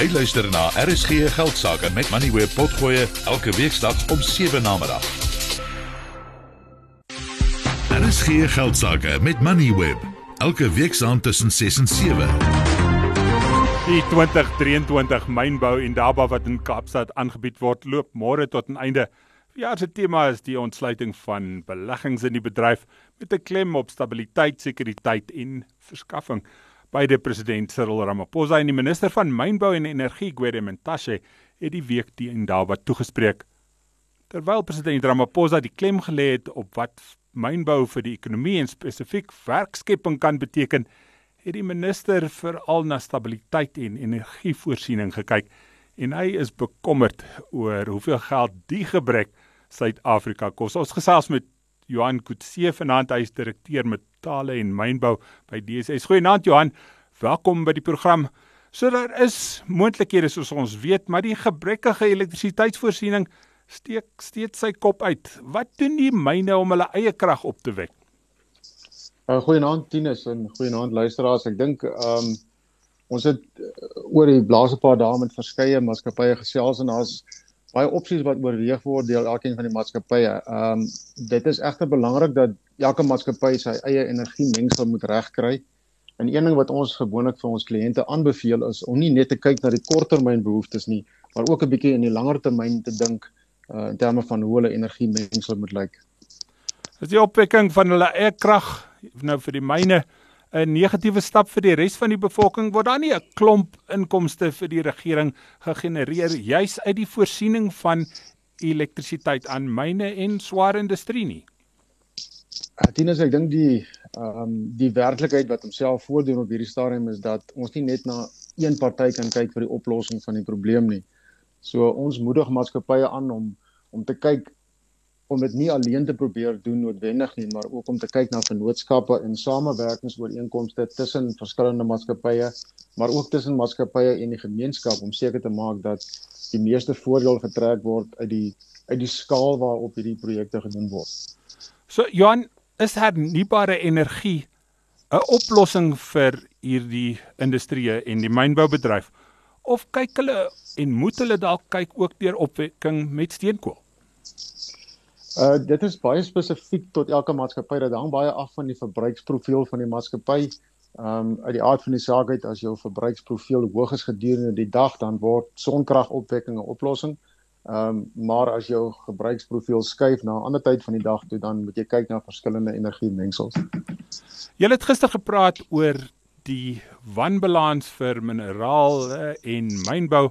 Jy luister na RSG Geldsaake met Money Web Potgoe elke weeksdag om 7 na middag. RSG Geldsaake met Money Web elke weeksaand tussen 6 en 7. Die 2023 mynbou en Daba wat in Kaapstad aangebied word, loop môre tot 'n einde. Ja, se tema is die ontsluiting van beleggings in die bedryf met 'n klem op stabiliteit, sekuriteit en verskaffing. Beide president Cyril Ramaphosa en die minister van Mynbou en Energie, Gwede Mantashe, het die week die en daar wat toegespreek. Terwyl president Ramaphosa die klem gelê het op wat mynbou vir die ekonomie en spesifiek werkskepping kan beteken, het die minister veral na stabiliteit en energievoorsiening gekyk en hy is bekommerd oor hoeveel geld die gebrek Suid-Afrika kos. Ons gesels met Johan Kutse vanaand hy is direkteur metale en mynbou by DSS. Goeienaand Johan. Welkom by die program. So daar is moontlikhede soos ons weet, maar die gebrekkige elektrisiteitsvoorsiening steek steeds sy kop uit. Wat doen die myne om hulle eie krag op te wek? Uh, goeienaand Tinus en goeienaand luisteraars. Ek dink ehm um, ons het uh, oor die laaste paar dae met verskeie maatskappye gesels en daar's baie opsies wat oorweeg word deur elkeen van die maatskappye. Ehm um, dit is egter belangrik dat elke maatskappy sy eie energiemengsel moet regkry. En een ding wat ons gewoonlik vir ons kliënte aanbeveel is om nie net te kyk na die korttermynbehoeftes nie, maar ook 'n bietjie in die langer termyn te dink uh, in terme van hoe hulle energiemengsel moet lyk. Is die opwekking van hulle eie krag nou vir die myne 'n negatiewe stap vir die res van die bevolking word daar nie 'n klomp inkomste vir die regering gegenereer juis uit die voorsiening van elektrisiteit aan myne en swaar industrie nie. Atinus ek dink die ehm um, die werklikheid wat homself voordoen op hierdie stadium is dat ons nie net na een party kan kyk vir die oplossing van die probleem nie. So ons moedig maatskappye aan om om te kyk om dit nie alleen te probeer doen noodwendig nie, maar ook om te kyk na vennootskappe en samewerkingsooreenkomste tussen verskillende maatskappye, maar ook tussen maatskappye en die gemeenskap om seker te maak dat die meeste voordeel getrek word uit die uit die skaal waarop hierdie projekte gedoen word. So Johan, is hernubare energie 'n oplossing vir hierdie industrie en die mynboubedryf of kyk hulle en moet hulle dalk kyk ook deur opwekking met steenkool? Uh dit is baie spesifiek tot elke maatskappy. Dit hang baie af van die verbruiksprofiel van die maatskappy. Um uit die aard van die saak uit as jou verbruiksprofiel hoog is gedurende die dag, dan word sonkragopwekking 'n oplossing. Um maar as jou gebruiksprofiel skuif na 'n ander tyd van die dag toe, dan moet jy kyk na verskillende energiemengsels. Jy het gister gepraat oor die wanbalans vir mineraal en mynbou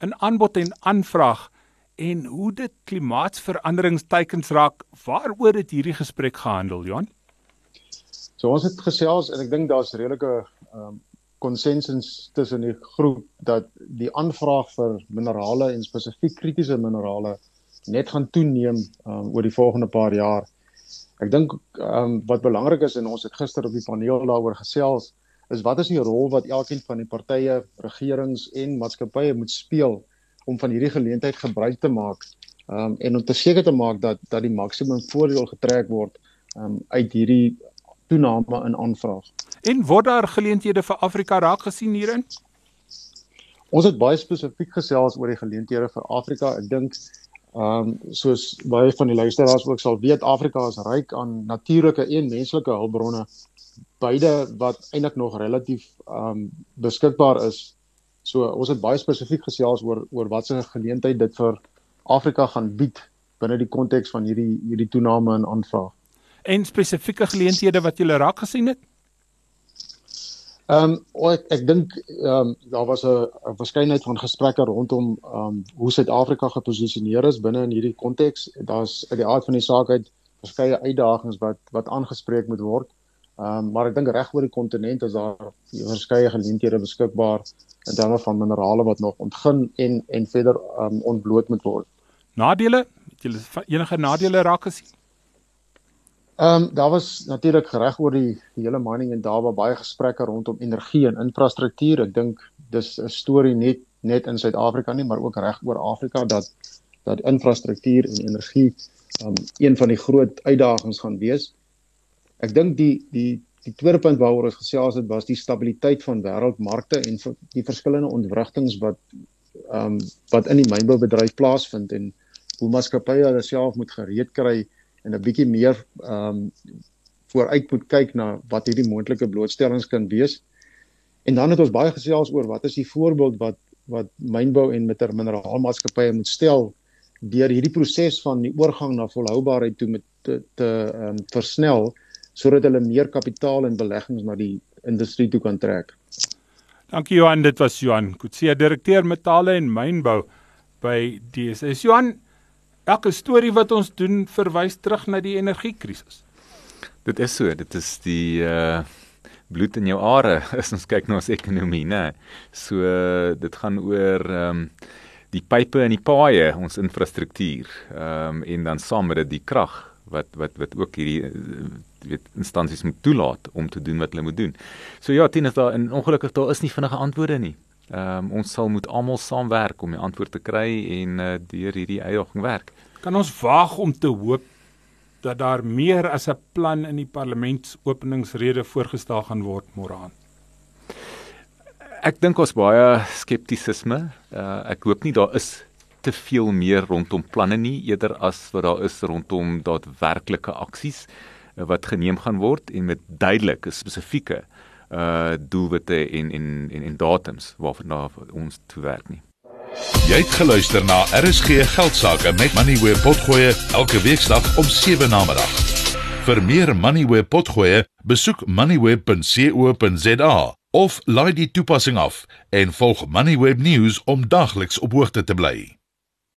in aanbod en aanvraag en hoe dit klimaatsveranderingsteikens raak. Waaroor het hierdie gesprek gehandel, Johan? So ons het gesels en ek dink daar's redelike ehm um, konsensus tussen die groep dat die aanvraag vir minerale en spesifiek kritiese minerale net gaan toeneem um, oor die volgende paar jaar. Ek dink ehm um, wat belangrik is en ons het gister op die paneel daaroor gesels is wat is die rol wat elkeen van die partye, regerings en maatskappye moet speel om van hierdie geleentheid gebruik te maak um, en om te seker te maak dat dat die maksimum voordeel getrek word um, uit hierdie toename in aanvraag. En word daar geleenthede vir Afrika raak gesien hierin? Ons het baie spesifiek gesels oor die geleenthede vir Afrika. Ek dink ehm um, soos baie van die luisteraars ook sal weet, Afrika is ryk aan natuurlike en menslike hulpbronne beide wat eintlik nog relatief ehm um, beskikbaar is So ons het baie spesifiek gesels oor oor wat se geleentheid dit vir Afrika gaan bied binne die konteks van hierdie hierdie toename in aanvraag. En spesifieke geleenthede wat jy raak gesien het? Ehm um, ek ek dink ehm um, daar was 'n verskeidenheid van gesprekke rondom ehm um, hoe Suid-Afrika geposisioneer is binne in hierdie konteks. Daar's uit die aard van die saak uit verskeie uitdagings wat wat aangespreek moet word. Ehm um, maar ek dink reg oor die kontinent is daar verskeie geleenthede beskikbaar in terme van minerale wat nog ontgin en en verder um, ontbloot moet word. Nadele? Het julle enige nadele raak gesien? Ehm um, daar was natuurlik gereg oor die, die hele mining en daar was baie gesprekke rondom energie en infrastruktuur. Ek dink dis 'n storie net net in Suid-Afrika nie, maar ook reg oor Afrika dat dat infrastruktuur en energie ehm um, een van die groot uitdagings gaan wees. Ek dink die die die tweede punt waaroor ons gesels het was die stabiliteit van wêreldmarkte en die verskillende ontwrigtinge wat ehm um, wat in die mynboubedryf plaasvind en hoe maatskappye hulle self moet gereed kry en 'n bietjie meer ehm um, vooruit moet kyk na wat hierdie moontlike blootstellings kan wees. En dan het ons baie gesels oor wat is die voorbeeld wat wat mynbou en met mineraalmaatskappye moet stel deur hierdie proses van die oorgang na volhoubaarheid toe met te te ehm um, versnel sodat hulle meer kapitaal en beleggings na die industrie toe kan trek. Dankie Johan, dit was Johan Kutse, direkteur metale en mynbou by DSS. Johan, elke storie wat ons doen verwys terug na die energiekrisis. Dit is so, dit is die uh bloed in jou are as ons kyk na ons ekonomie, né? So uh, dit gaan oor ehm um, die pipe en die paaie, ons infrastruktuur, ehm um, en dan saam met dit die krag wat wat wat ook hierdie weet instansies moet toelaat om te doen wat hulle moet doen. So ja, Tina, daar en ongelukkig daar is nie vinnige antwoorde nie. Ehm um, ons sal moet almal saamwerk om die antwoord te kry en uh, deur hierdie uitdaging werk. Kan ons waag om te hoop dat daar meer as 'n plan in die parlementsopeningsrede voorgestel gaan word môre aan? Ek dink ons baie skeptisisme. Uh, ek hoop nie daar is te veel meer rondom planne nie eerder as wat daar is rondom daadwerklike aksies uh, wat geneem gaan word en met duidelike spesifieke uh doelwitte en en en en datums waarna ons toe werk nie. Jy het geluister na RSG Geldsaake met Money where potgoe elke weeksdag om 7 na middag. Vir meer Money where potgoe, besoek moneyweb.co.za of laai die toepassing af en volg Moneyweb News om dagliks op hoogte te bly.